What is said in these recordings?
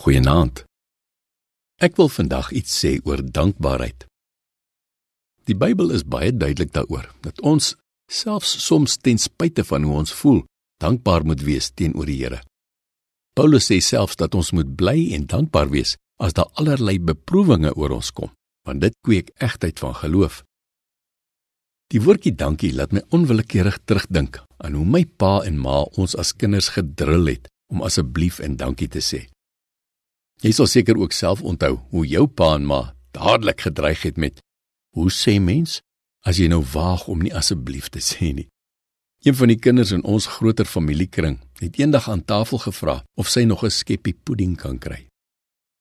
Goeienaand. Ek wil vandag iets sê oor dankbaarheid. Die Bybel is baie duidelik daaroor dat ons selfs soms ten spyte van hoe ons voel, dankbaar moet wees teenoor die Here. Paulus sê selfs dat ons moet bly en dankbaar wees as daar allerlei beproewinge oor ons kom, want dit kweek egtheid van geloof. Die woordjie dankie laat my onwillekeurig terugdink aan hoe my pa en ma ons as kinders gedrul het om asseblief en dankie te sê. Jy sal seker ook self onthou hoe jou pa en ma dadelik gedreig het met hoe sê mens as jy nou waag om nie asseblief te sê nie. Een van die kinders in ons groter familiekring het eendag aan tafel gevra of sy nog 'n skeppie pudding kan kry.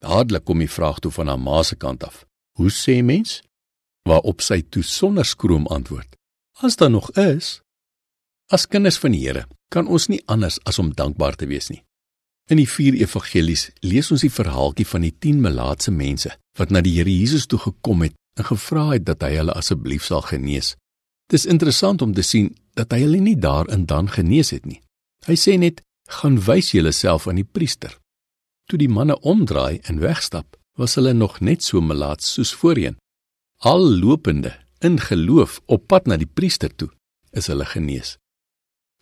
Dadelik kom die vraag toe van haar ma se kant af. Hoe sê mens? Waarop sy toe sonder skroom antwoord: As daar nog is. As kinders van die Here kan ons nie anders as om dankbaar te wees nie. In die vier evangelies lees ons die verhaaltjie van die 10 melaatse mense wat na die Here Jesus toe gekom het en gevra het dat hy hulle asseblief sal genees. Dis interessant om te sien dat hy hulle nie daarin dan genees het nie. Hy sê net: "Gaan wys julleself aan die priester." Toe die manne omdraai en wegstap, was hulle nog net so melaats soos voorheen. Al lopende in geloof op pad na die priester toe, is hulle genees.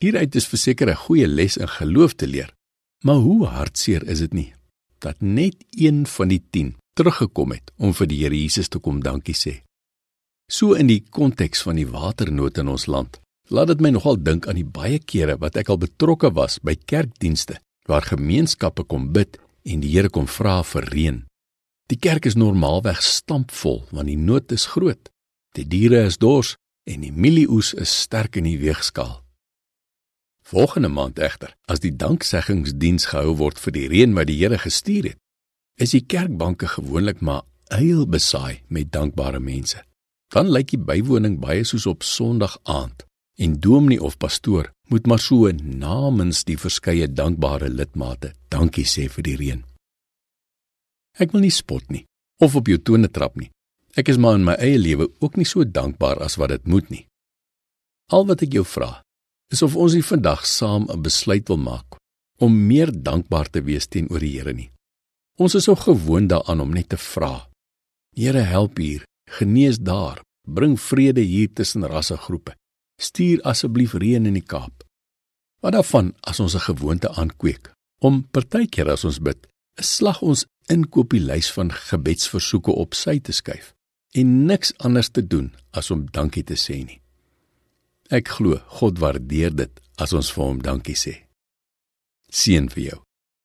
Hieruit is verseker 'n goeie les in geloof te leer. Maar hoe hartseer is dit nie dat net een van die 10 teruggekom het om vir die Here Jesus te kom dankie sê. So in die konteks van die waternood in ons land, laat dit my nogal dink aan die baie kere wat ek al betrokke was by kerkdienste waar gemeenskappe kom bid en die Here kom vra vir reën. Die kerk is normaalweg stampvol want die nood is groot. Die diere is dors en die mielieoes is sterk in die weegskaal. Volgende maand egter, as die dankseggingsdiens gehou word vir die reën wat die Here gestuur het, is die kerkbanke gewoonlik maar eil besaai met dankbare mense. Dan lyk die bywoning baie soos op Sondag aand en dominee of pastoor moet maar so namens die verskeie dankbare lidmate dankie sê vir die reën. Ek wil nie spot nie of op jou tone trap nie. Ek is maar in my eie lewe ook nie so dankbaar as wat dit moet nie. Al wat ek jou vra, is of ons nie vandag saam 'n besluit wil maak om meer dankbaar te wees teenoor die Here nie. Ons is so gewoond daaraan om net te vra. Here help hier, genees daar, bring vrede hier tussen rassegroepe. Stuur asseblief reën in die Kaap. Wat daarvan as ons 'n gewoonte aankweek om partykeer as ons bid, 'n slag ons inkopieslys van gebedsversoeke op sy te skuif en niks anders te doen as om dankie te sê nie. Ek glo God waardeer dit as ons vir hom dankie sê. Seën vir jou.